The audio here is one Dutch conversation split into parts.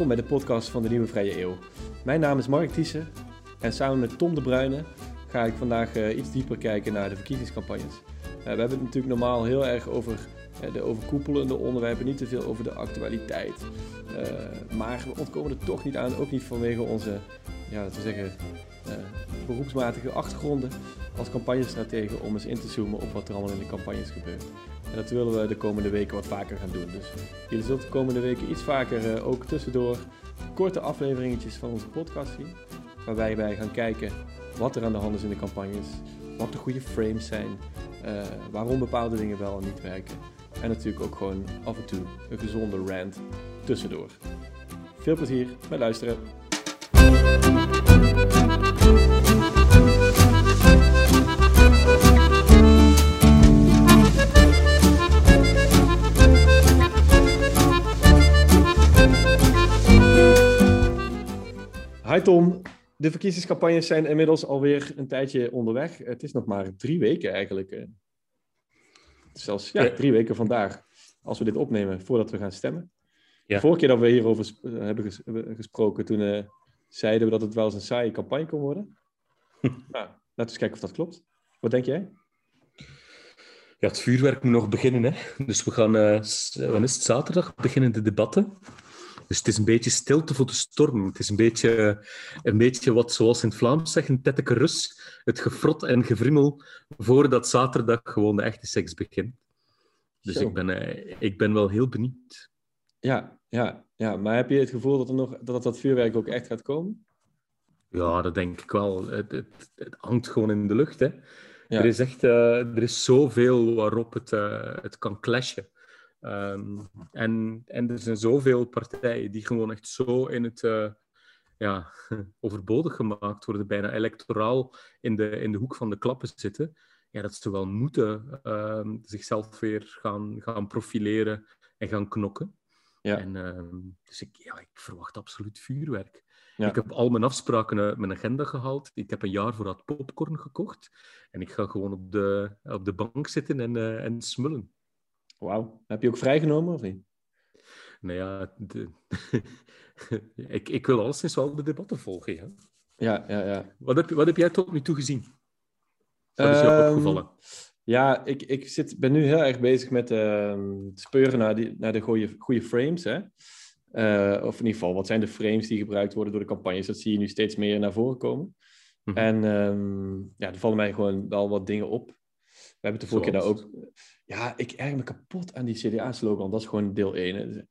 Welkom bij de podcast van de Nieuwe Vrije Eeuw. Mijn naam is Mark Thiessen en samen met Tom de Bruyne ga ik vandaag uh, iets dieper kijken naar de verkiezingscampagnes. Uh, we hebben het natuurlijk normaal heel erg over uh, de overkoepelende onderwerpen, niet te veel over de actualiteit. maar we ontkomen er toch niet aan, ook niet vanwege onze, ja, laten we zeggen, beroepsmatige achtergronden als campagnestrategen om eens in te zoomen op wat er allemaal in de campagnes gebeurt. En dat willen we de komende weken wat vaker gaan doen. Dus jullie zult de komende weken iets vaker uh, ook tussendoor korte afleveringetjes van onze podcast zien. Waarbij wij gaan kijken wat er aan de hand is in de campagnes, wat de goede frames zijn, uh, waarom bepaalde dingen wel en niet werken. En natuurlijk ook gewoon af en toe een gezonde rant tussendoor. Veel plezier bij luisteren. Hi Tom, de verkiezingscampagnes zijn inmiddels alweer een tijdje onderweg. Het is nog maar drie weken eigenlijk. Eh. Zelfs ja, drie weken vandaag, als we dit opnemen, voordat we gaan stemmen. Ja. De vorige keer dat we hierover eh, hebben gesproken, toen uh, zeiden we dat het wel eens een saaie campagne kon worden. nou, laten we eens kijken of dat klopt. Wat denk jij? Ja, het vuurwerk moet nog beginnen. Hè? Dus we gaan, uh, wanneer is het, zaterdag, beginnen de debatten. Dus het is een beetje stilte voor de storm. Het is een beetje, een beetje wat, zoals in het Vlaams zeggen, tetteke rus. Het gefrot en gevrimmel voordat zaterdag gewoon de echte seks begint. Dus ik ben, eh, ik ben wel heel benieuwd. Ja, ja, ja, maar heb je het gevoel dat, er nog, dat dat vuurwerk ook echt gaat komen? Ja, dat denk ik wel. Het, het, het hangt gewoon in de lucht. Hè. Er is echt uh, er is zoveel waarop het, uh, het kan clashen. Um, en, en er zijn zoveel partijen die gewoon echt zo in het uh, ja, overbodig gemaakt worden, bijna electoraal in de, in de hoek van de klappen zitten. Ja, dat ze wel moeten uh, zichzelf weer gaan, gaan profileren en gaan knokken. Ja. En, uh, dus ik, ja, ik verwacht absoluut vuurwerk. Ja. Ik heb al mijn afspraken uit mijn agenda gehaald. Ik heb een jaar vooruit popcorn gekocht. En ik ga gewoon op de, op de bank zitten en, uh, en smullen. Wauw. Heb je ook vrijgenomen of niet? Nou ja, de... ik, ik wil alleszins wel de debatten volgen. Ja, ja, ja. ja. Wat, heb, wat heb jij tot nu toe gezien? Wat is jou um, opgevallen? Ja, ik, ik zit, ben nu heel erg bezig met uh, speuren naar, die, naar de goede, goede frames. Hè? Uh, of in ieder geval, wat zijn de frames die gebruikt worden door de campagnes? Dat zie je nu steeds meer naar voren komen. Mm -hmm. En um, ja, er vallen mij gewoon wel wat dingen op. We hebben het de vorige keer daar ook ja, ik erg me kapot aan die CDA-slogan. Dat is gewoon deel 1.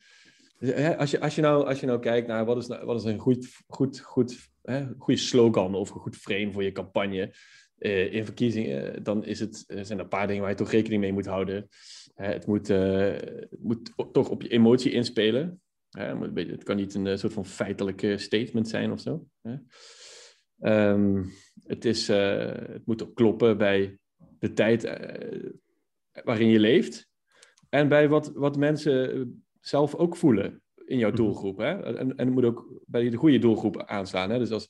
Dus, als je, als, je nou, als je nou kijkt naar wat is, nou, wat is een goed, goed, goed, hè, goede slogan of een goed frame voor je campagne uh, in verkiezingen, dan is het, er zijn er een paar dingen waar je toch rekening mee moet houden. het, moet, het moet toch op je emotie inspelen. het kan niet een soort van feitelijke statement zijn of zo. Um, het, is, het moet ook kloppen bij de tijd waarin je leeft. En bij wat, wat mensen zelf ook voelen in jouw mhm. doelgroep. Hè? En, en het moet ook bij de goede doelgroep aanslaan. Hè? Dus als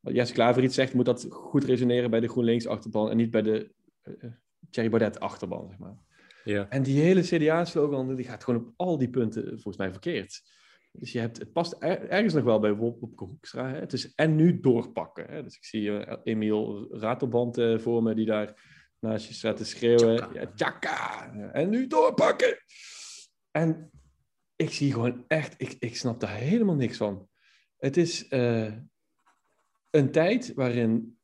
Jesse Klaver iets zegt, moet dat goed resoneren bij de GroenLinks-achterban en niet bij de uh, Thierry Baudet-achterban, zeg maar. Ja. En die hele CDA-slogan, die gaat gewoon op al die punten volgens mij verkeerd. Dus je hebt, het past ergens nog wel bij Wopke Hoekstra. Hè? Het is en nu doorpakken. Hè? Dus ik zie uh, Emiel Ratelband uh, voor me, die daar naast je staat te schreeuwen. Ja, tjaka! En nu doorpakken! En ik zie gewoon echt, ik, ik snap daar helemaal niks van. Het is uh, een tijd waarin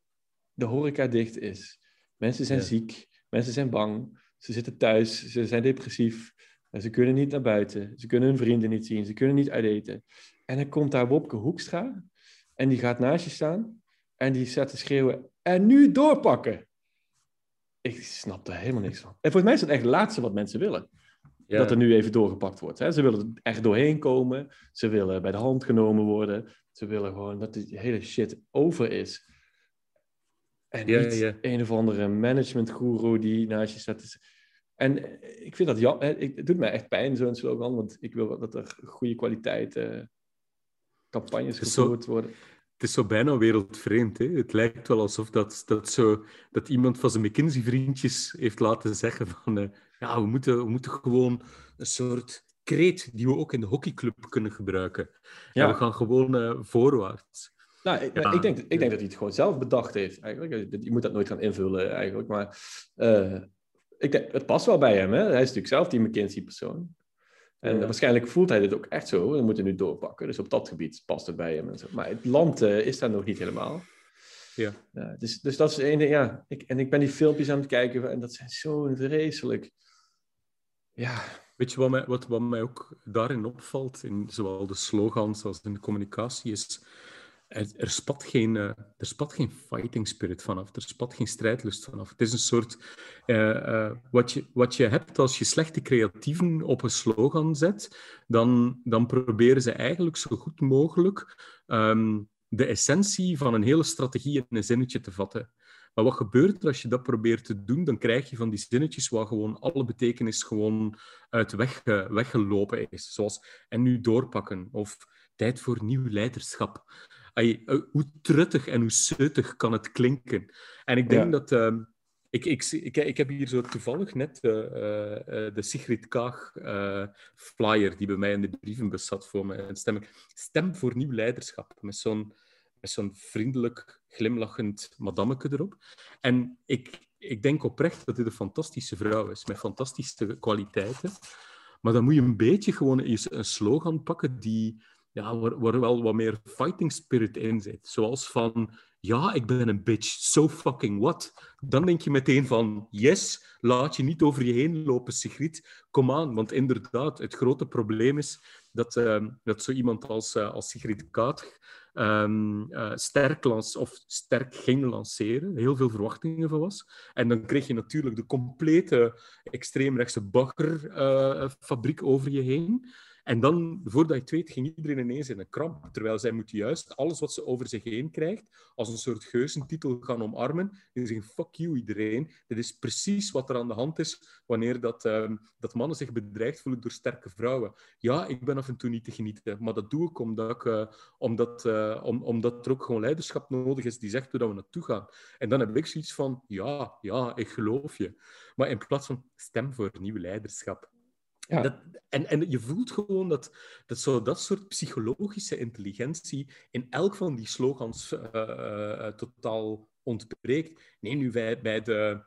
de horeca dicht is. Mensen zijn ziek, mensen zijn bang, ze zitten thuis, ze zijn depressief. Ze kunnen niet naar buiten, ze kunnen hun vrienden niet zien, ze kunnen niet uiteten. En dan komt daar Wopke Hoekstra en die gaat naast je staan en die staat te schreeuwen en nu doorpakken. Ik snap er helemaal niks van. En volgens mij is het echt het laatste wat mensen willen. Dat er nu even doorgepakt wordt. Hè? Ze willen er echt doorheen komen. Ze willen bij de hand genomen worden. Ze willen gewoon dat die hele shit over is. En ja, niet ja. een of andere management die naast je staat. En ik vind dat ja, het doet mij echt pijn, zo'n slogan. Want ik wil dat er goede kwaliteit uh, campagnes gevoerd worden is zo bijna wereldvreemd. Hè? Het lijkt wel alsof dat, dat, zo, dat iemand van zijn McKinsey-vriendjes heeft laten zeggen van... Uh, ja, we moeten, we moeten gewoon een soort kreet die we ook in de hockeyclub kunnen gebruiken. Ja. we gaan gewoon uh, voorwaarts. Nou, ik, ik, denk, ik denk dat hij het gewoon zelf bedacht heeft. Eigenlijk. Je moet dat nooit gaan invullen, eigenlijk. Maar uh, ik denk, het past wel bij hem. Hè? Hij is natuurlijk zelf die McKinsey-persoon. En waarschijnlijk voelt hij dit ook echt zo. We moeten nu doorpakken. Dus op dat gebied past het bij hem. En zo. Maar het land uh, is daar nog niet helemaal. Ja. ja dus, dus dat is één ding. Ja, ik, en ik ben die filmpjes aan het kijken. En dat zijn zo vreselijk. Ja. Weet je wat mij, wat, wat mij ook daarin opvalt, in zowel de slogans als in de communicatie, is er, er, spat geen, uh, er spat geen fighting spirit vanaf. Er spat geen strijdlust vanaf. Het is een soort... Uh, uh, wat, je, wat je hebt als je slechte creatieven op een slogan zet, dan, dan proberen ze eigenlijk zo goed mogelijk um, de essentie van een hele strategie in een zinnetje te vatten. Maar wat gebeurt er als je dat probeert te doen? Dan krijg je van die zinnetjes waar gewoon alle betekenis gewoon uit weg, weggelopen is. Zoals en nu doorpakken of tijd voor nieuw leiderschap. Ay, eh, hoe truttig en hoe zeutig kan het klinken? En ik denk dat... Uh, ik, ik, ik, ik, heb hier zo toevallig net uh, uh, de Sigrid Kaag flyer die bij mij in de brievenbus zat voor me. Stem, stem voor nieuw leiderschap. Met zo'n met zo'n vriendelijk, glimlachend madammeke erop. En ik, ik denk oprecht dat dit een fantastische vrouw is, met fantastische kwaliteiten. Maar dan moet je een beetje gewoon een slogan pakken die, ja, waar, waar wel wat meer fighting spirit in zit. Zoals van, ja, ik ben een bitch, so fucking what? Dan denk je meteen van, yes, laat je niet over je heen lopen, Sigrid. Kom aan, want inderdaad, het grote probleem is dat, uh, dat zo iemand als, uh, als Sigrid Kaag um, uh, sterk, of sterk ging lanceren, heel veel verwachtingen van was. En dan kreeg je natuurlijk de complete extreemrechtse baggerfabriek over je heen. En dan, voordat je het weet, ging iedereen ineens in een kramp. Terwijl zij moet juist alles wat ze over zich heen krijgt, als een soort geuzentitel gaan omarmen. En zeggen, fuck you iedereen. Dit is precies wat er aan de hand is wanneer dat, um, dat mannen zich bedreigd voelen door sterke vrouwen. Ja, ik ben af en toe niet te genieten, maar dat doe ik omdat, uh, omdat, uh, om, omdat er ook gewoon leiderschap nodig is die zegt dat we naartoe gaan. En dan heb ik zoiets van, ja, ja, ik geloof je. Maar in plaats van stem voor nieuw leiderschap. Dat, en, en je voelt gewoon dat, dat zo dat soort psychologische intelligentie in elk van die slogans uh, uh, totaal ontbreekt. Nee, nu bij, bij, de,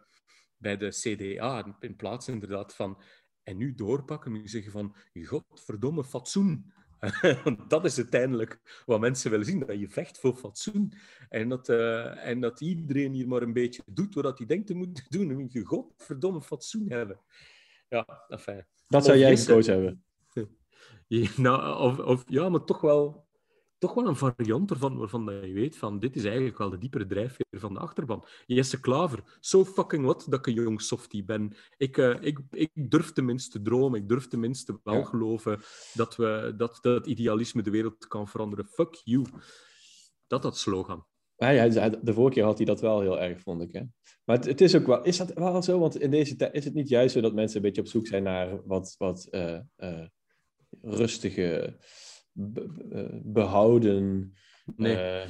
bij de CDA, in plaats inderdaad van en nu doorpakken, nu zeggen van godverdomme fatsoen. Want dat is uiteindelijk wat mensen willen zien, dat je vecht voor fatsoen. En dat, en dat iedereen hier maar een beetje doet wat hij denkt te moeten doen. Dan moet je godverdomme fatsoen hebben. Ja, enfin. Dat zou jij gekozen hebben. Ja, nou, of, of, ja, maar toch wel, toch wel een variant ervan waarvan je weet van dit is eigenlijk wel de diepere drijfveer van de achterban. Jesse Klaver, so fucking what dat ik een jong softie ben. Ik, uh, ik, ik durf tenminste dromen, ik durf tenminste wel geloven dat, we, dat, dat idealisme de wereld kan veranderen. Fuck you. Dat dat slogan. Ja, ja, de vorige keer had hij dat wel heel erg, vond ik. Hè? Maar het, het, is ook wel, is dat wel zo? Want in deze tijd is het niet juist zo dat mensen een beetje op zoek zijn naar wat, wat uh, uh, rustige, be, behouden. Nee.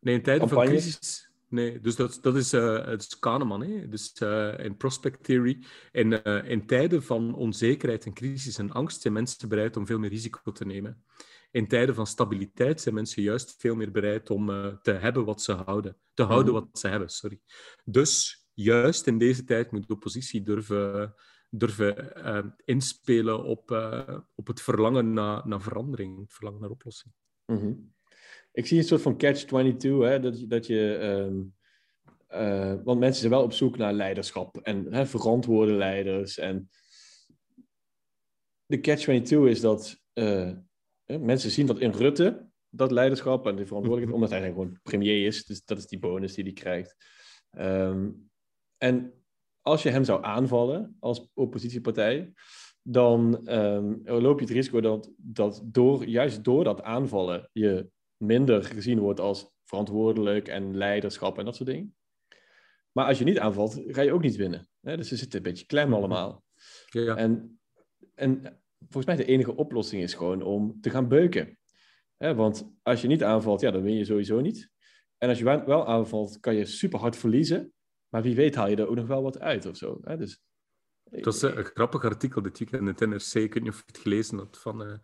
Nee, in tijden van crisis. Nee, dus dat, dat is, uh, het is Kahneman. Hè? Dus uh, in Prospect Theory. In, uh, in tijden van onzekerheid en crisis en angst zijn mensen bereid om veel meer risico te nemen in tijden van stabiliteit zijn mensen juist veel meer bereid om uh, te hebben wat ze houden. Te houden mhm. wat ze hebben, sorry. Dus juist in deze tijd moet de oppositie durven, durven uh, inspelen op, uh, op het verlangen naar, naar verandering, het verlangen naar oplossing. Mm -hmm. Ik zie een soort van catch-22, hè, dat, dat je... Um... Uh, want mensen zijn wel op zoek naar leiderschap en hè, verantwoorde leiders. En de catch-22 is dat uh, Mensen zien dat in Rutte, dat leiderschap en die verantwoordelijkheid, omdat hij gewoon premier is. Dus dat is die bonus die hij krijgt. Ehm, en als je hem zou aanvallen als oppositiepartij, dan um, loop je het risico dat, dat door, juist door dat aanvallen je minder gezien wordt als verantwoordelijk en leiderschap en dat soort dingen. Maar als je niet aanvalt, ga je ook niet winnen. Dus ze zitten een beetje klem mhm. allemaal. Ja. En, en volgens mij de enige oplossing is gewoon om te gaan beuken. want als je niet aanvalt, ja, dan win je sowieso niet. En als je wel aanvalt, kan je super hard verliezen. Maar wie weet haal je er ook nog wel wat uit of zo. Dus Het was een grappig artikel dit weekend in het NRC. Ik weet niet of je het gelezen had. Van, uh,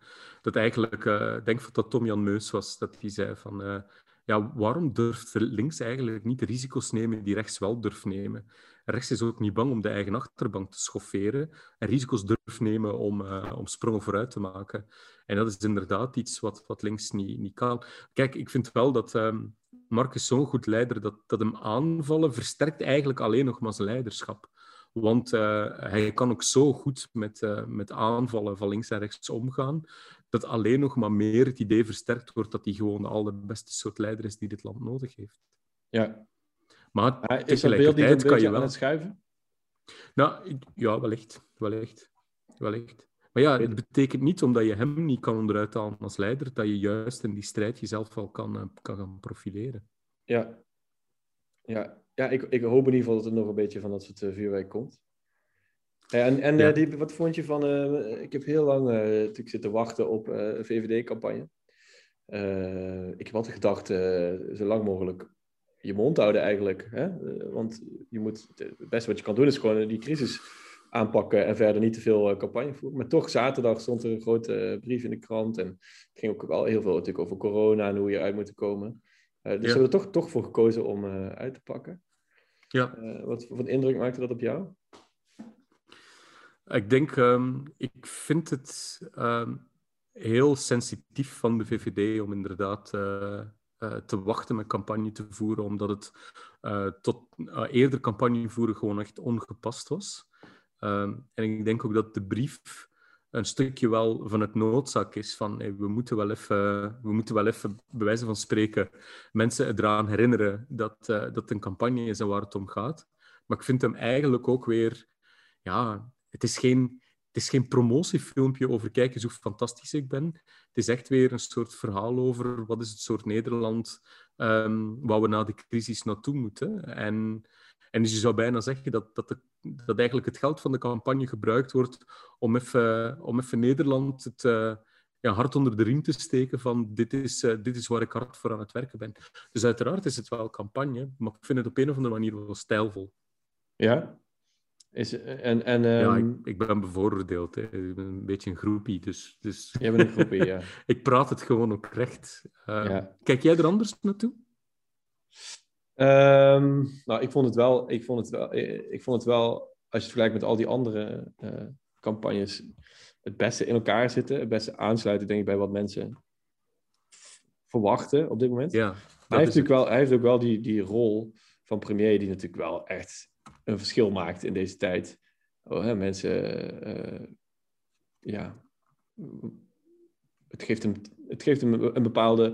dat eigenlijk, uh, ik denk dat dat Tom-Jan Meus was, dat hij zei van... Ja, waarom durft links eigenlijk niet de risico's nemen die rechts wel durft nemen? Rechts is ook niet bang om de eigen achterbank te schofferen en risico's durft nemen om, om sprongen vooruit te maken. En dat is inderdaad iets wat, wat links niet, niet kan. Kijk, ik vind wel dat um, Mark is zo'n goed leider dat, dat hem aanvallen versterkt eigenlijk alleen nog maar zijn leiderschap. Want uh, hij kan ook zo goed met, uh, met aanvallen van links en rechts omgaan, dat alleen nog maar meer het idee versterkt wordt dat hij gewoon de allerbeste soort leider is die dit land nodig heeft. Ja. Maar uh, is dat beeld niet een kan je wel het schuiven? Nou, ja, wellicht. Wellicht. wellicht. Maar ja, het betekent niet, omdat je hem niet kan onderuit halen als leider, dat je juist in die strijd jezelf wel kan, uh, kan gaan profileren. Ja. Ja, ja, ik, ik hoop in ieder geval dat er nog een beetje van dat soort uh, vuurwerk komt. En, en ja. uh, die, wat vond je van... Uh, ik heb heel lang natuurlijk zitten wachten op een VVD-campagne. ik heb altijd gedacht, zo lang mogelijk je mond houden eigenlijk. Hè? want je moet, het beste wat je kan doen is gewoon die crisis aanpakken en verder niet te veel campagne voeren. Maar toch, zaterdag stond er een grote brief in de krant. En het ging ook wel heel veel natuurlijk over corona en hoe je uit moet komen. dus ja. we hebben er toch, toch voor gekozen om uit te pakken. Ja. Uh, wat voor indruk maakte dat op jou? Ik denk, um, ik vind het um, heel sensitief van de VVD om inderdaad te wachten met campagne te voeren, omdat het tot eerder campagne voeren gewoon echt ongepast was. Um, en ik denk ook dat de brief een stukje wel van het noodzaak is van we, moeten wel even, we moeten wel even, bij wijze van spreken, mensen eraan herinneren dat, dat het een campagne is en waar het om gaat. Maar ik vind hem eigenlijk ook weer, ja, het is geen, het is geen promotiefilmpje over kijk eens hoe fantastisch ik ben. Het is echt weer een soort verhaal over wat is het soort Nederland um, waar we na de crisis naartoe moeten. En en dus je zou bijna zeggen dat, dat, dat eigenlijk het geld van de campagne gebruikt wordt om even, om even Nederland het uh, ja, hard onder de riem te steken van dit is, uh, dit is waar ik hard voor aan het werken ben. Dus uiteraard is het wel campagne, maar ik vind het op een of andere manier wel stijlvol. Ja? Is, en, en, um... Ja, ik, ik, ben bevooroordeeld. Hè. Ik ben een beetje een groepie, dus... dus... Jij bent een groepie, ja. ik praat het gewoon ook recht. Uh, ja. Kijk jij er anders naartoe? Um, nou, ik vond het wel, ik vond het wel, eh, ik vond het wel als je het vergelijkt met al die andere uh, campagnes, het beste in elkaar zitten, het beste aansluiten, denk ik, bij wat mensen verwachten op dit moment. Ja, hij, heeft natuurlijk wel, hij heeft ook wel die, die rol van premier, die natuurlijk wel echt een verschil maakt in deze tijd. Oh, hè, mensen, uh, ja, het geeft hem, het geeft hem een bepaalde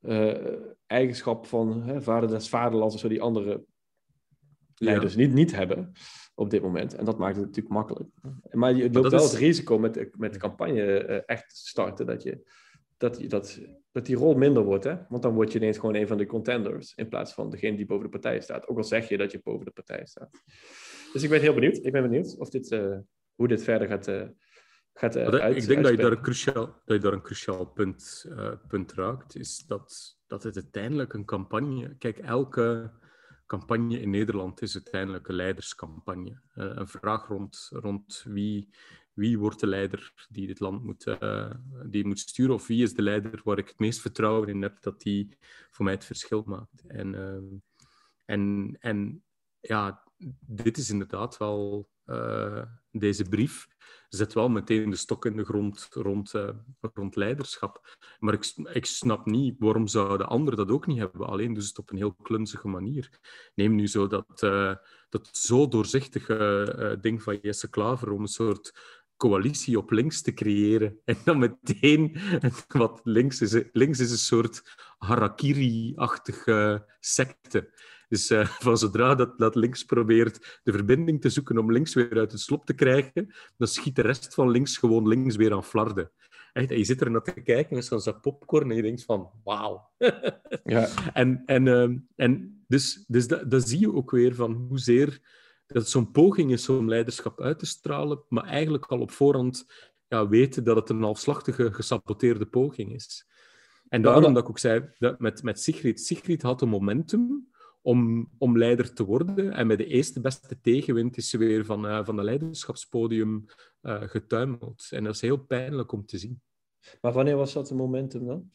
uh, eigenschap van hè, vader des vaderlands of zo, die andere leiders niet, niet hebben op dit moment. En dat maakt het natuurlijk makkelijk. Maar je loopt wel is... het risico met, met de campagne uh, echt starten, dat, je, dat, je, dat, dat die rol minder wordt. Hè? Want dan word je ineens gewoon een van de contenders, in plaats van degene die boven de partij staat. Ook al zeg je dat je boven de partij staat. Dus ik ben heel benieuwd. Ik ben benieuwd of dit, uh, hoe dit verder gaat, uh, gaat uh, uit, Ik denk dat je, daar een cruciaal, dat je daar een cruciaal punt, punt raakt. Is dat dat het uiteindelijk een campagne... Kijk, elke campagne in Nederland is uiteindelijk een leiderscampagne. Een vraag rond, rond wie, wie wordt de leider die dit land moet, uh, die moet sturen, of wie is de leider waar ik het meest vertrouwen in heb dat die voor mij het verschil maakt. En, uh, en, en ja, dit is inderdaad wel deze brief zet wel meteen de stok in de grond rond, uh, rond leiderschap. Maar ik, ik snap niet waarom zouden anderen dat ook niet hebben. Alleen dus het op een heel klunzige manier. Neem nu zo dat, dat zo doorzichtige ding van Jesse Klaver om een soort coalitie op links te creëren. En dan meteen, wat links is, links is een soort harakiri-achtige secte. Dus uh, van zodra dat, dat links probeert de verbinding te zoeken om links weer uit het slop te krijgen, dan schiet de rest van links gewoon links weer aan flarden. Echt, je zit er naar te kijken met zo'n popcorn en je denkt van, wauw. ja. En, en, uh, en dus, dus dat, dat zie je ook weer van hoezeer dat het zo'n poging is om leiderschap uit te stralen, maar eigenlijk al op voorhand ja, weten dat het een halfslachtige, gesaboteerde poging is. En daarom dat ik ook zei, dat met, met Sigrid, Sigrid had een momentum om, om leider te worden. En met de eerste beste tegenwind is ze weer van, uh, van de leiderschapspodium uh, getuimeld. En dat is heel pijnlijk om te zien. Maar wanneer was dat een momentum dan?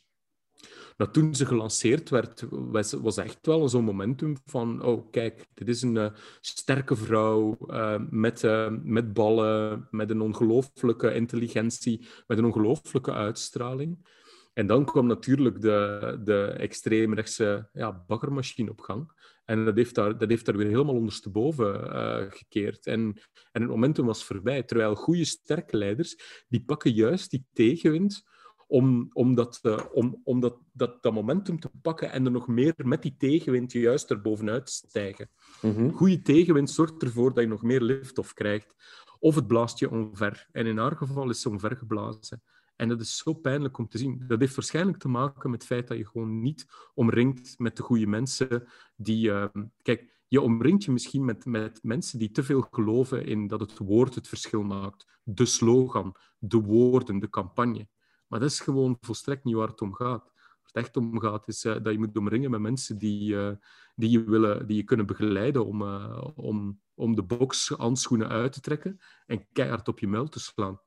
Nou, toen ze gelanceerd werd, was, was echt wel zo'n momentum van, oh kijk, dit is een uh, sterke vrouw uh, met, uh, met ballen, met een ongelooflijke intelligentie, met een ongelooflijke uitstraling. En dan kwam natuurlijk de, de extreemrechtse ja, bakkermachine op gang. En dat heeft daar, dat heeft daar weer helemaal ondersteboven gekeerd. En, en het momentum was voorbij. Terwijl goede, sterke leiders, die pakken juist die tegenwind om, om, dat, uh, om, om dat, dat, dat momentum te pakken en er nog meer met die tegenwind juist erbovenuit te stijgen. Mm Goede tegenwind zorgt ervoor dat je nog meer liftoff krijgt. Of het blaast je omver. En in haar geval is ze omvergeblazen. En dat is zo pijnlijk om te zien. Dat heeft waarschijnlijk te maken met het feit dat je gewoon niet omringt met de goede mensen die... Uh, kijk, je omringt je misschien met, met mensen die te veel geloven in dat het woord het verschil maakt. De slogan, de woorden, de campagne. Maar dat is gewoon volstrekt niet waar het om gaat. Waar het echt om gaat, is uh, dat je moet omringen met mensen die, uh, die, je, willen, die je kunnen begeleiden om, uh, om, om de bokshandschoenen uit te trekken en keihard op je muil te slaan.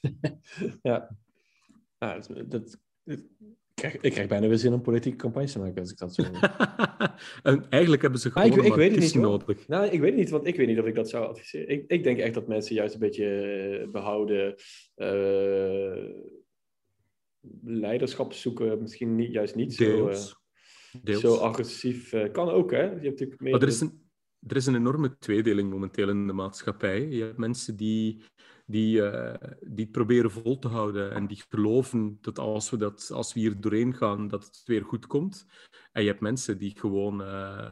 ja. ja dat, dat, ik, krijg, ik krijg bijna weer zin om politieke campagnes te maken als ik dat zo En eigenlijk hebben ze gewoon ah, ik, ik weet het niet nodig. Nou, ik weet het niet, want ik weet niet of ik dat zou adviseren. Ik, ik denk echt dat mensen juist een beetje behouden leiderschap zoeken, misschien niet, juist niet zo, uh, zo agressief. Uh, kan ook, hè? Je hebt natuurlijk meer... Maar er is, een, er is een enorme tweedeling momenteel in de maatschappij. Je hebt mensen die, die, uh, die het proberen vol te houden en die geloven dat als we, dat, als we hier doorheen gaan, dat het weer goed komt. En je hebt mensen die gewoon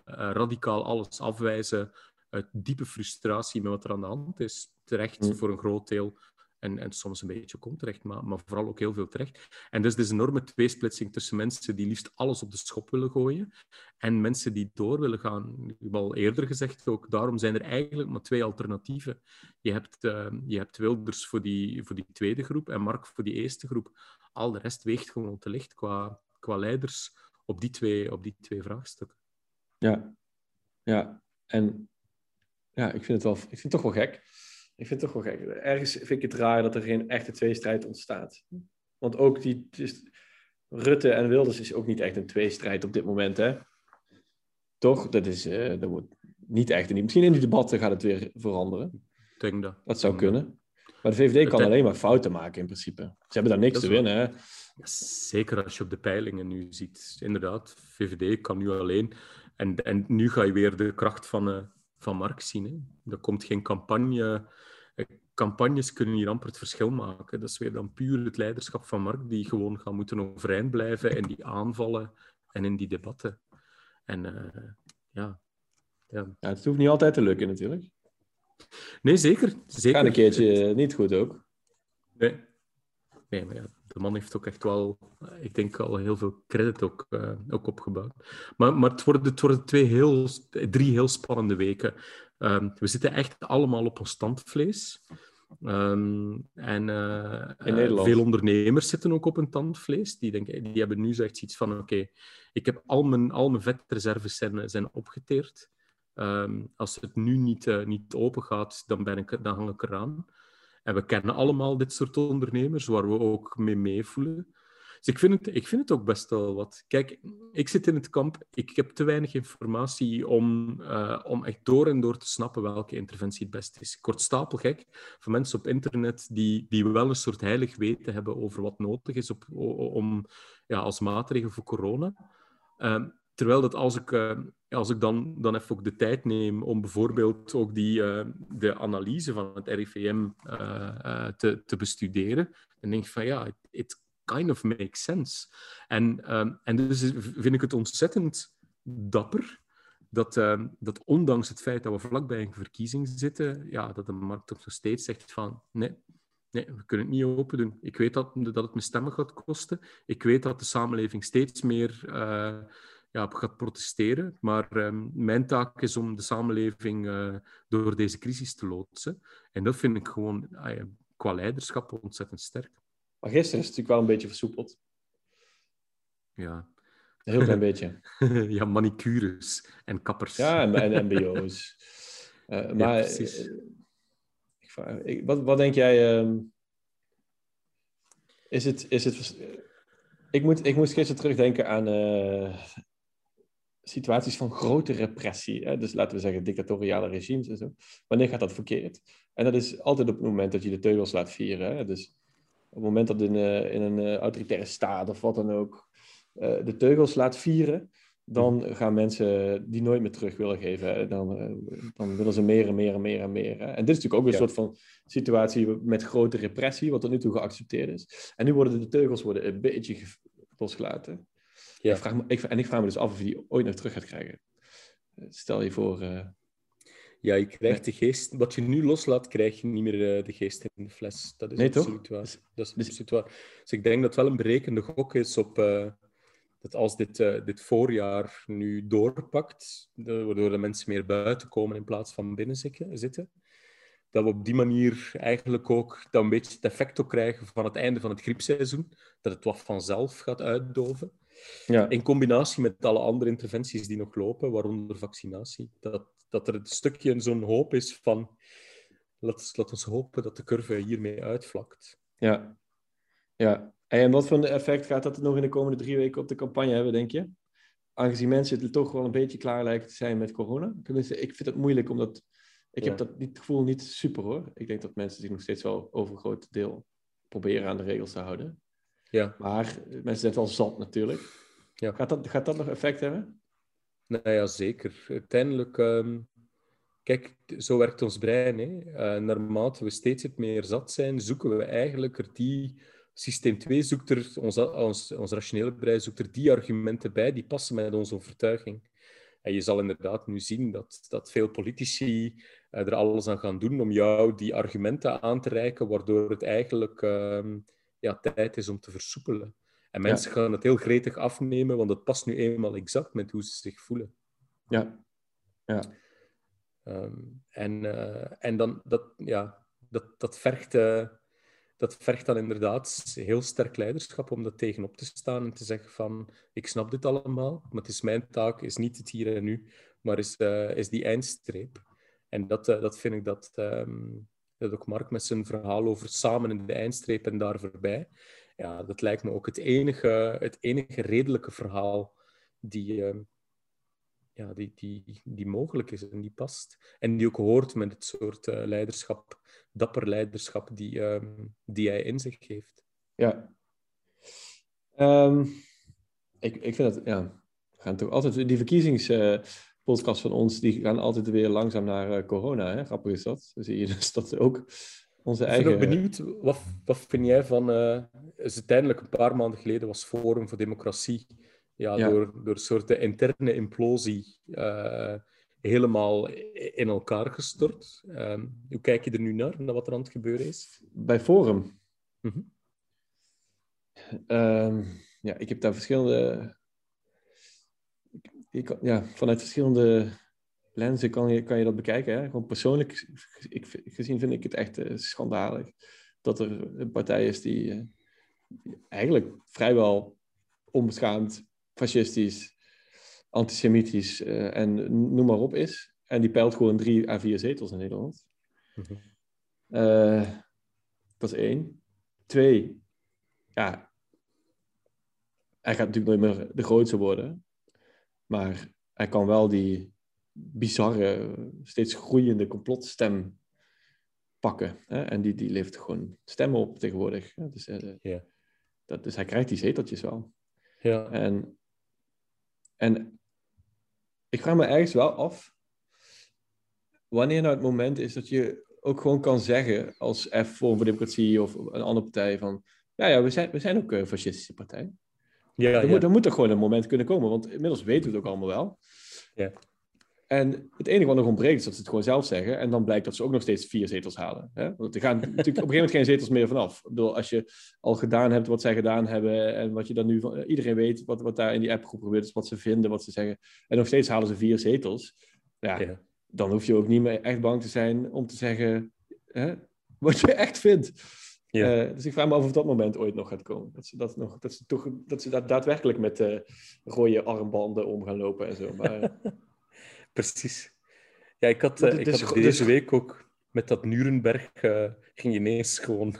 radicaal alles afwijzen uit diepe frustratie met wat er aan de hand is. Terecht mm. voor een groot deel. En, en soms een beetje komt terecht, maar, maar vooral ook heel veel terecht. En dus een enorme tweesplitsing tussen mensen die liefst alles op de schop willen gooien en mensen die door willen gaan. Ik heb al eerder gezegd ook, daarom zijn er eigenlijk maar twee alternatieven. Je hebt, uh, je hebt Wilders voor die, voor die tweede groep en Mark voor die eerste groep. Al de rest weegt gewoon te licht qua, qua leiders op die, twee, op die twee vraagstukken. Ja, ja. En ja, ik vind het, wel, ik vind het toch wel gek ik vind het toch wel gek. Ergens vind ik het raar dat er geen echte tweestrijd ontstaat. Want ook die... Dus, Rutte en Wilders is ook niet echt een tweestrijd op dit moment, hè? Toch? Dat, is, uh, dat wordt niet echt. Niet. Misschien in die debatten gaat het weer veranderen. Ik denk dat. Dat zou kunnen. Maar de VVD kan alleen maar fouten maken in principe. Ze hebben daar niks te winnen, hè? zeker als je op de peilingen nu ziet. Inderdaad, VVD kan nu alleen. En, en nu ga je weer de kracht van, uh, van Mark zien. Hè. Er komt geen campagne campagnes kunnen hier amper het verschil maken. Dat is weer dan puur het leiderschap van Mark, die gewoon gaan moeten overeind blijven in die aanvallen en in die debatten. En uh, ja, ja. ja. Het hoeft niet altijd te lukken, natuurlijk. Nee, zeker. zeker. Gaat een keertje niet goed ook. Nee. Nee, maar ja, de man heeft ook echt wel, ik denk, al heel veel credit ook, uh, ook opgebouwd. Maar, maar het, worden, het worden twee heel, drie heel spannende weken. Um, we zitten echt allemaal op ons tandvlees. Um, en uh, veel ondernemers zitten ook op een tandvlees. Die, denken, die hebben nu zoiets iets van: oké, ik heb al mijn, al mijn vetreserves zijn, zijn opgeteerd. Um, als het nu niet, uh, niet open gaat, dan, ben ik, dan hang ik eraan. En we kennen allemaal dit soort ondernemers waar we ook mee meevoelen. Dus ik vind, het, ik vind het ook best wel wat. Kijk, ik zit in het kamp. Ik heb te weinig informatie om, uh, om echt door en door te snappen welke interventie het beste is. Ik word stapelgek van mensen op internet die, die wel een soort heilig weten hebben over wat nodig is op, om, ja, als maatregel voor corona. Uh, terwijl dat als ik, uh, als ik dan, dan even ook de tijd neem om bijvoorbeeld ook die, de analyse van het RIVM te, te bestuderen, dan denk ik van ja, het kind of makes sense. En, um, en dus vind ik het ontzettend dapper dat, uh, dat ondanks het feit dat we vlakbij een verkiezing zitten, ja, dat de markt toch nog steeds zegt van nee, nee, we kunnen het niet open doen. Ik weet dat, dat het me stemmen gaat kosten. Ik weet dat de samenleving steeds meer ja, gaat protesteren. Maar um, mijn taak is om de samenleving uh, door deze crisis te loodsen. En dat vind ik gewoon qua leiderschap ontzettend sterk. Maar gisteren is het natuurlijk wel een beetje versoepeld. Ja. Een heel klein beetje. ja, manicures en kappers. Ja, en, en mbo's. Uh, maar precies. Ik, wat, wat denk jij... Uh, is het... Is het ik, moet, ik moest gisteren terugdenken aan uh, situaties van grote repressie. Hè? Dus laten we zeggen dictatoriale regimes en zo. Wanneer gaat dat verkeerd? En dat is altijd op het moment dat je de teugels laat vieren. Hè? Dus op het moment dat in, uh, in een uh, autoritaire staat of wat dan ook de teugels laat vieren, dan gaan mensen die nooit meer terug willen geven. Dan, dan willen ze meer en meer en meer en meer. Hè? En dit is natuurlijk ook een soort van situatie met grote repressie, wat tot nu toe geaccepteerd is. En nu worden de teugels worden een beetje losgelaten. Ja. Ik vraag me, ik, en ik vraag me dus af of je die ooit nog terug gaat krijgen. Stel je voor. Uh... Ja, je krijgt de geest. Wat je nu loslaat, krijg je niet meer uh, de geest in de fles. Dat is nee, absoluut toch? waar. Dat is dus... absoluut waar. Dus ik denk dat het wel een berekende gok is op. Uh, dat als dit, dit voorjaar nu doorpakt, waardoor de mensen meer buiten komen in plaats van binnen zitten, dat we op die manier eigenlijk ook dan een beetje het effect ook krijgen van het einde van het griepseizoen, dat het wat vanzelf gaat uitdoven. Ja. In combinatie met alle andere interventies die nog lopen, waaronder vaccinatie. Dat, dat er een stukje zo'n hoop is van... Laat, laat ons hopen dat de curve hiermee uitvlakt. Ja. ja. En wat voor effect gaat dat nog in de komende drie weken op de campagne hebben, denk je? Aangezien mensen het toch wel een beetje klaar lijken te zijn met corona. Tenminste, ik vind het moeilijk omdat... Ik heb dat niet, gevoel niet super hoor. Ik denk dat mensen zich nog steeds wel over een groot deel proberen aan de regels te houden. Ja. Maar mensen zijn wel zat natuurlijk. Ja. Gaat, dat, gaat dat nog effect hebben? Nou ja, zeker. Uiteindelijk, ehm, kijk, zo werkt ons brein. Hè. Uh, naarmate we steeds meer zat zijn, zoeken we eigenlijk er die... Systeem 2 zoekt er, ons, ons, ons rationele brein zoekt er die argumenten bij die passen met onze overtuiging. En je zal inderdaad nu zien dat, dat veel politici uh, er alles aan gaan doen om jou die argumenten aan te reiken, waardoor het eigenlijk ehm, ja, tijd is om te versoepelen. En mensen gaan het heel gretig afnemen, want het past nu eenmaal exact met hoe ze zich voelen. Ja. ja. Um, en, uh, en dan, dat, ja, dat, dat, vergt, uh, dat vergt dan inderdaad heel sterk leiderschap om dat tegenop te staan en te zeggen van, ik snap dit allemaal, maar het is mijn taak, is niet het hier en nu, maar is, uh, is die eindstreep. En dat, dat vind ik dat, um, dat ook Mark met zijn verhaal over samen in de eindstreep en daar voorbij. Ja, dat lijkt me ook het enige, het enige redelijke verhaal die, uh, ja, die, die, die mogelijk is en die past. En die ook hoort met het soort uh, leiderschap, dapper leiderschap die, uh, die hij in zich heeft. Ja. Um, ik, ik vind dat, ja, we gaan toch altijd die verkiezingspodcast van ons, die gaan altijd weer langzaam naar uh, corona. Hè? Grappig is dat. Dan zie je dus dat ook onze eigen... Ik ben ook benieuwd, wat, wat vind jij van... Uh, is uiteindelijk een paar maanden geleden was Forum voor Democratie ja, Door, door een soort interne implosie uh, helemaal in elkaar gestort. Uh, hoe kijk je er nu naar, naar wat er aan het gebeuren is? Bij Forum? Mm -hmm. ja, ik heb daar verschillende... Ik, ja, vanuit verschillende lenzen kan je, kan je dat bekijken. Hè? Gewoon persoonlijk ik, gezien vind ik het echt uh, schandalig dat er een partij is die uh, eigenlijk vrijwel onbeschaamd, fascistisch, antisemitisch uh, en noem maar op is. En die peilt gewoon drie à vier zetels in Nederland. Mm dat is één. Twee, ja, hij gaat natuurlijk nooit meer de grootste worden. Maar hij kan wel die bizarre, steeds groeiende complotstem pakken. Hè? En die, die levert gewoon stemmen op tegenwoordig. Dus, uh, dat, dus hij krijgt die zeteltjes wel. En, en ik vraag me ergens wel af, wanneer nou het moment is dat je ook gewoon kan zeggen als F voor Democratie of een andere partij van, ja, ja we, zijn, we zijn ook een fascistische partij. Ja, er, Moet, er moet er gewoon een moment kunnen komen, want inmiddels weten we het ook allemaal wel. Ja. En het enige wat nog ontbreekt is dat ze het gewoon zelf zeggen. En dan blijkt dat ze ook nog steeds vier zetels halen. Hè? Want er gaan natuurlijk op een gegeven moment geen zetels meer vanaf. Ik bedoel, als je al gedaan hebt wat zij gedaan hebben. En wat je dan nu van. Iedereen weet wat, wat daar in die appgroep gebeurt. is wat ze vinden, wat ze zeggen. En nog steeds halen ze vier zetels. Ja, dan hoef je ook niet meer echt bang te zijn om te zeggen. Hè, wat je echt vindt. Ja. dus ik vraag me af of dat moment ooit nog gaat komen. Dat ze, dat nog, dat ze, toch, dat ze dat daadwerkelijk met uh, rode armbanden om gaan lopen en zo. Maar, Precies. Ja, ik had, ik had deze dus... week ook met dat Nuremberg ging ineens gewoon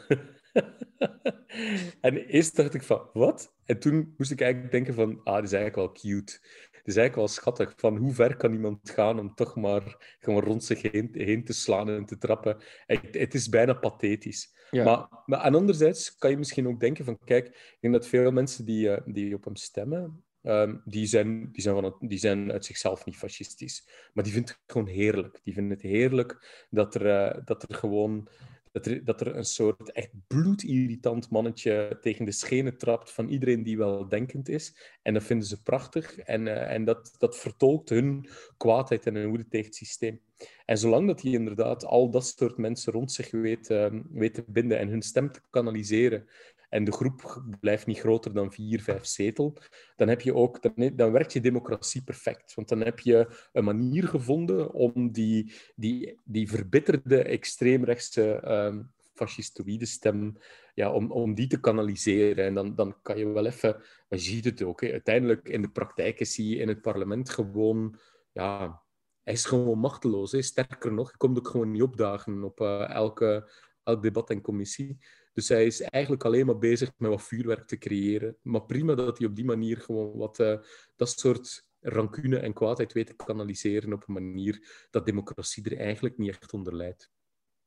en eerst dacht ik van, wat? En toen moest ik eigenlijk denken van, ah, dit is eigenlijk wel cute. Het is eigenlijk wel schattig. Van hoe ver kan iemand gaan om toch maar gewoon rond zich heen, heen te slaan en te trappen? Het, het is bijna pathetisch. Maar, maar anderzijds kan je misschien ook denken van, kijk, ik denk dat veel mensen die, uh, die op hem stemmen, um, die, zijn, die, zijn van het, die zijn uit zichzelf niet fascistisch. Maar die vinden het gewoon heerlijk. Die vinden het heerlijk dat er, uh, dat er gewoon dat er, dat er een soort echt bloedirritant mannetje tegen de schenen trapt van iedereen die wel denkend is. En dat vinden ze prachtig. En, uh, en dat, dat vertolkt hun kwaadheid en hun woede tegen het systeem. En zolang dat hij inderdaad al dat soort mensen rond zich weet, weet te binden en hun stem te kanaliseren, en de groep blijft niet groter dan vier, vijf zetel, dan, heb je ook, dan, werkt je democratie perfect. Want dan heb je een manier gevonden om die, die, die verbitterde extreemrechtse um, fascistoïde stem, ja, om, om die te kanaliseren. En dan, dan kan je wel even, je ziet het ook, hè. uiteindelijk in de praktijk is hij in het parlement gewoon, ja, hij is gewoon machteloos. Hè. Sterker nog, hij komt ook gewoon niet opdagen op uh, elke, elk debat en commissie. Dus hij is eigenlijk alleen maar bezig met wat vuurwerk te creëren. Maar prima dat hij op die manier gewoon wat uh, dat soort rancune en kwaadheid weet te kanaliseren op een manier dat democratie er eigenlijk niet echt onder leidt.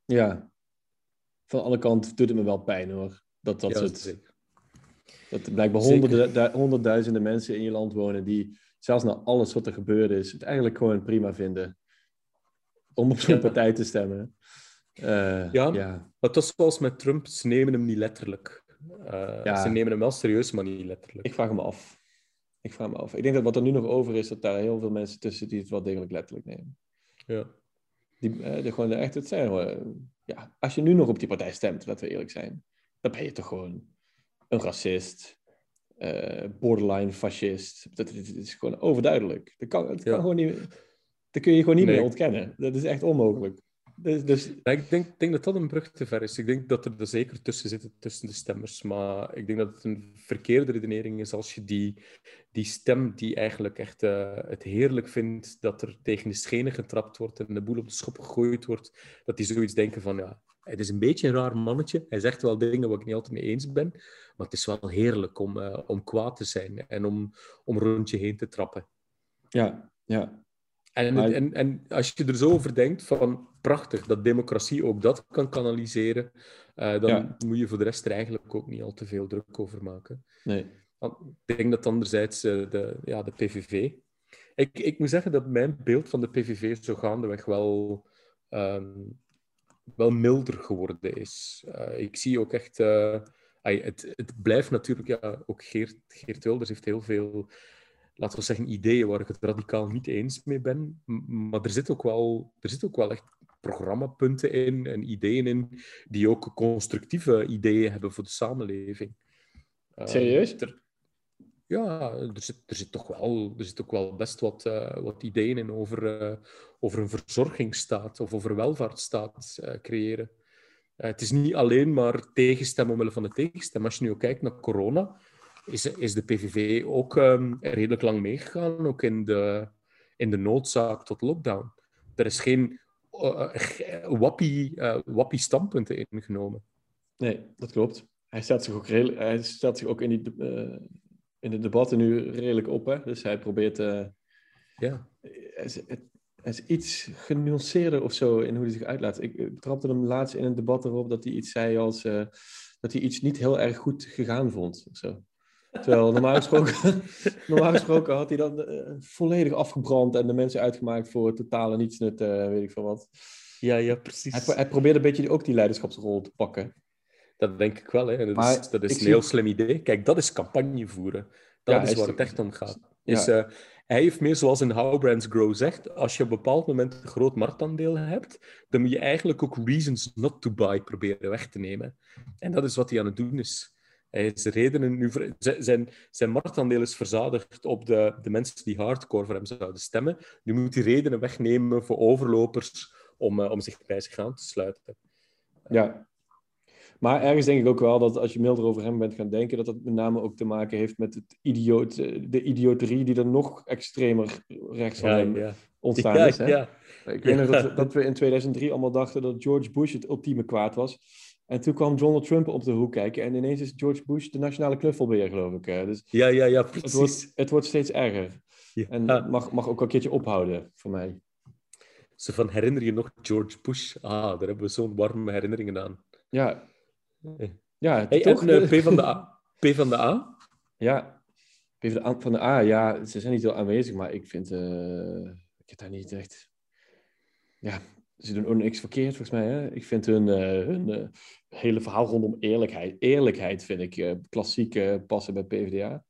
Ja, van alle kanten doet het me wel pijn hoor. Dat dat ja, het. Dat blijkbaar honderden, honderdduizenden mensen in je land wonen die zelfs na alles wat er gebeurd is, het eigenlijk gewoon prima vinden om op zo'n partij te stemmen. Uh, ja, ja, maar dat is zoals met Trump, ze nemen hem niet letterlijk. Uh, Ze nemen hem wel serieus, maar niet letterlijk. Ik vraag me af. Ik vraag me af. Ik denk dat wat er nu nog over is, dat daar heel veel mensen tussen die het wel degelijk letterlijk nemen. Ja. Die, uh, de, gewoon de, echt, het zijn ja, als je nu nog op die partij stemt, laten we eerlijk zijn, dan ben je toch gewoon een racist, borderline fascist. Dat, dat, is gewoon overduidelijk. Dat kan, dat kan gewoon niet, dat kun je gewoon niet nee. meer ontkennen. Dat is echt onmogelijk. Dus, dus... ik denk, denk, dat dat een brug te ver is. Ik denk dat er er zeker tussen zitten, tussen de stemmers. Maar ik denk dat het een verkeerde redenering is als je die, die stem die eigenlijk echt uh, het heerlijk vindt dat er tegen de schenen getrapt wordt en de boel op de schop gegooid wordt, dat die zoiets denken van, ja, het is een beetje een raar mannetje. Hij zegt wel dingen waar ik niet altijd mee eens ben. Maar het is wel heerlijk om, uh, om kwaad te zijn en om, om rondje heen te trappen. Ja, ja. En, en, en als je er zo over denkt, van prachtig dat democratie ook dat kan kanaliseren, uh, dan moet je voor de rest er eigenlijk ook niet al te veel druk over maken. Nee. Ik denk dat anderzijds uh, de, ja, de PVV... Ik, ik moet zeggen dat mijn beeld van de PVV zo gaandeweg wel, um, wel milder geworden is. Uh, ik zie ook echt... het, het blijft natuurlijk... Ja, ook Geert, Geert Wilders heeft heel veel laten we zeggen, ideeën waar ik het radicaal niet eens mee ben. Maar er zit ook wel, er zit ook wel echt programmapunten in en ideeën in die ook constructieve ideeën hebben voor de samenleving. Eh, Serieus? er, ja, er zit, er, zit toch wel, er zit ook wel best wat, uh, wat ideeën in over, uh, over een verzorgingsstaat of over welvaartsstaat creëren. het is niet alleen maar tegenstem omwille van de tegenstem. Als je nu kijkt naar corona, is, is de PVV ook um, redelijk lang meegegaan, ook in de, in de noodzaak tot lockdown. Er is geen uh, wappie, uh, wappie standpunten ingenomen. Nee, dat klopt. Hij stelt zich ook, redelijk, hij zich ook in, die, uh, in de debatten nu redelijk op. Hè? Dus hij probeert... ja. Hij is, hij is, iets genuanceerder of zo in hoe hij zich uitlaat. Ik, ik trapte hem laatst in een debat erop dat hij iets zei als... dat hij iets niet heel erg goed gegaan vond. Of zo. Terwijl normaal gesproken, normaal gesproken had hij dan uh, volledig afgebrand en de mensen uitgemaakt voor totale nietsnut, uh, weet ik veel wat. Ja, ja, precies. Hij, hij probeerde een beetje ook die leiderschapsrol te pakken. Dat denk ik wel. Hè. Dat is, dat is een heel slim idee. Kijk, dat is campagne voeren. Dat is waar het echt om gaat. Is, uh, hij heeft meer zoals in How Brands Grow zegt, als je op een bepaald moment een groot marktaandeel hebt, dan moet je eigenlijk ook reasons not to buy proberen weg te nemen. En dat is wat hij aan het doen is. Hij is redenen nu, zijn, zijn marktaandeel is verzadigd op de, de mensen die hardcore voor hem zouden stemmen. Nu moet hij redenen wegnemen voor overlopers om, uh, om zich bij zich aan te sluiten. Ja. Maar ergens denk ik ook wel dat als je milder over hem bent gaan denken, dat dat met name ook te maken heeft met het idioot, de idioterie die er nog extremer rechts van hem ontstaan is. Hè? Ja. Ik weet nog dat, dat, we in 2003 allemaal dachten dat George Bush het ultieme kwaad was. En toen kwam Donald Trump op de hoek kijken en ineens is George Bush de nationale knuffelbeer, geloof ik. Dus ja, ja, ja, precies. Het wordt, het wordt steeds erger. En mag, mag ook een keertje ophouden, voor mij. Zo van, herinner je nog George Bush? Ah, daar hebben we zo'n warme herinneringen aan. Ja. Ja, hey, toch? En, uh, P van de A? P van de A? Ja. P van de A, ja, ze zijn niet heel aanwezig, maar ik vind... Uh, ik heb daar niet echt... Ja, ze doen ook niks verkeerd, volgens mij. Hè? Ik vind hun, uh, hun hele verhaal rondom eerlijkheid... Eerlijkheid vind ik klassiek passen bij PvdA.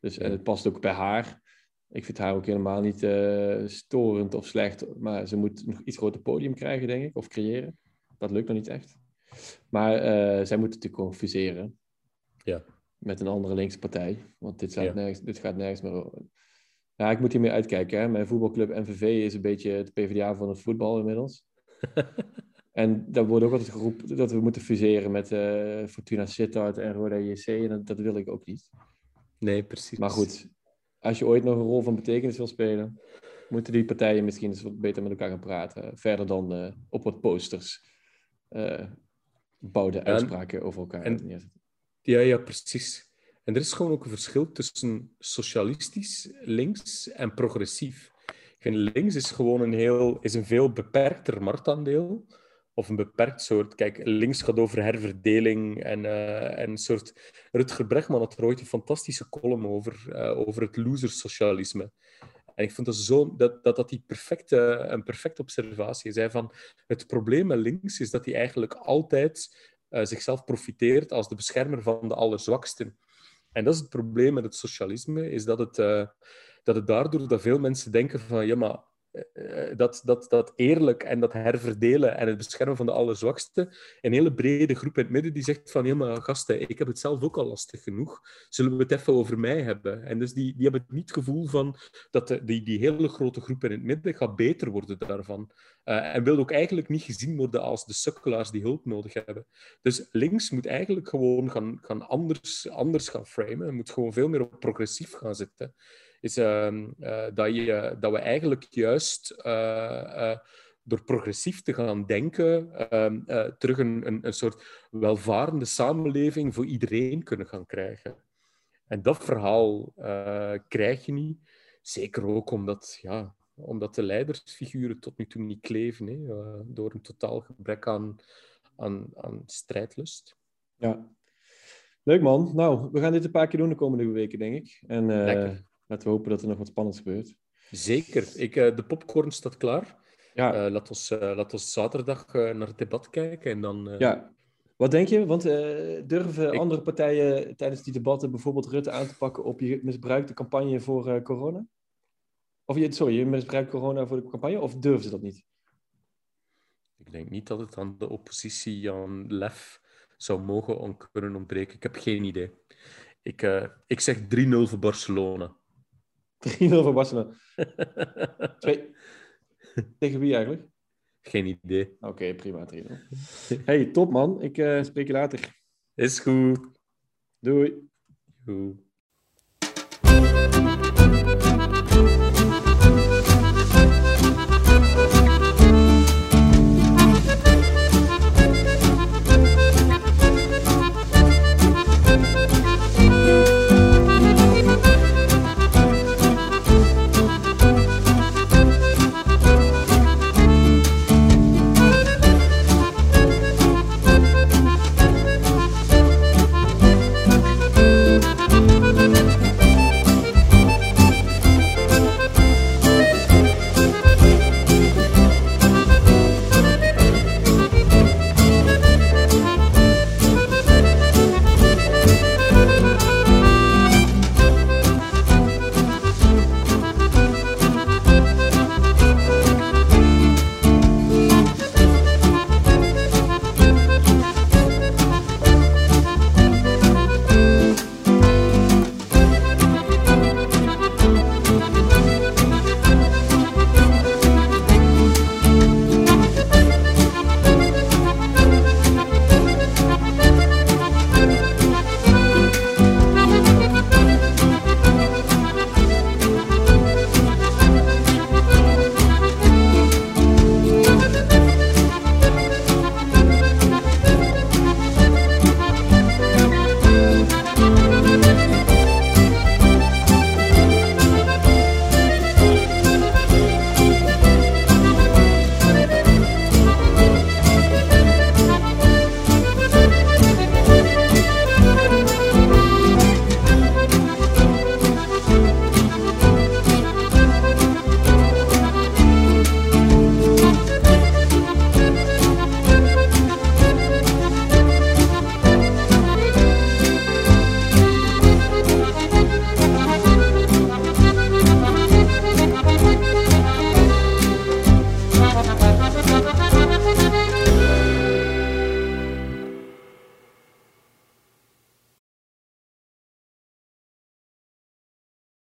Dus, en het past ook bij haar. Ik vind haar ook helemaal niet uh, storend of slecht, maar ze moet nog iets groter podium krijgen, denk ik, of creëren. Dat lukt nog niet echt. Maar uh, zij moeten natuurlijk gewoon fuseren. Ja. Met een andere linkse partij. Want dit, ja. nergens, dit gaat nergens meer over. Ja, ik moet hiermee uitkijken. Hè. Mijn voetbalclub NVV is een beetje het PvdA van het voetbal inmiddels. En daar wordt ook altijd geroepen dat we moeten fuseren met uh, Fortuna Sittard en Roda JC. En dat, dat wil ik ook niet. Nee, precies. Maar goed, als je ooit nog een rol van betekenis wil spelen, moeten die partijen misschien eens wat beter met elkaar gaan praten. Verder dan uh, op wat posters uh, bouwde uitspraken over elkaar en, neerzetten. Ja, ja, precies. En er is gewoon ook een verschil tussen socialistisch, links en progressief. Vind links is gewoon een, heel, is een veel beperkter marktaandeel of een beperkt soort. Kijk, links gaat over herverdeling en, uh, en een soort. Rutger Bregman had er een fantastische column over, uh, over het losersocialisme. En ik vond dat, zo, dat, dat, dat die perfecte, een perfecte observatie. Hij van, het probleem met links is dat hij eigenlijk altijd uh, zichzelf profiteert als de beschermer van de allerzwaksten. En dat is het probleem met het socialisme, is dat het, dat het daardoor dat veel mensen denken van, ja, maar eh, dat, dat, dat eerlijk en dat herverdelen en het beschermen van de allerzwakste, een hele brede groep in het midden die zegt van, ja maar gasten, ik heb het zelf ook al lastig genoeg, zullen we het even over mij hebben? En dus die, die hebben niet het gevoel van dat de, die, die hele grote groep in het midden gaat beter worden daarvan. Uh, en wil ook eigenlijk niet gezien worden als de sukkelaars die hulp nodig hebben. Dus links moet eigenlijk gewoon gaan, gaan anders, anders gaan framen, moet gewoon veel meer op progressief gaan zitten is ehm, eh, dat, je, dat we eigenlijk juist eh, eh, door progressief te gaan denken, ehm, terug een, een, een, soort welvarende samenleving voor iedereen kunnen gaan krijgen. En dat verhaal krijg je niet. Zeker ook omdat, ja, omdat de leidersfiguren tot nu toe niet kleven, hè, door een totaal gebrek aan, aan, aan strijdlust. Ja, leuk man. Nou, we gaan dit een paar keer doen de komende weken, denk ik. En, Lekker laten we hopen dat er nog wat spannends gebeurt. Zeker. Ik, uh, de popcorn staat klaar. Ja. Uh, laat, ons, uh, laat ons zaterdag naar het debat kijken en dan... Ja. Wat denk je? Want durven andere partijen tijdens die debatten bijvoorbeeld Rutte aan te pakken op je misbruikte campagne voor corona? Of je, sorry, je misbruikt corona voor de campagne, of durven ze dat niet? Ik denk niet dat het aan de oppositie aan lef zou mogen on kunnen ontbreken. Ik heb geen idee. Ik, ik zeg 3-0 voor Barcelona. 3-0 voor Barcelona. Twee. Tegen wie eigenlijk? Geen idee. Oké, prima, 3-0. hey, top man. Ik uh, spreek je later. Is goed. Doei. Doei.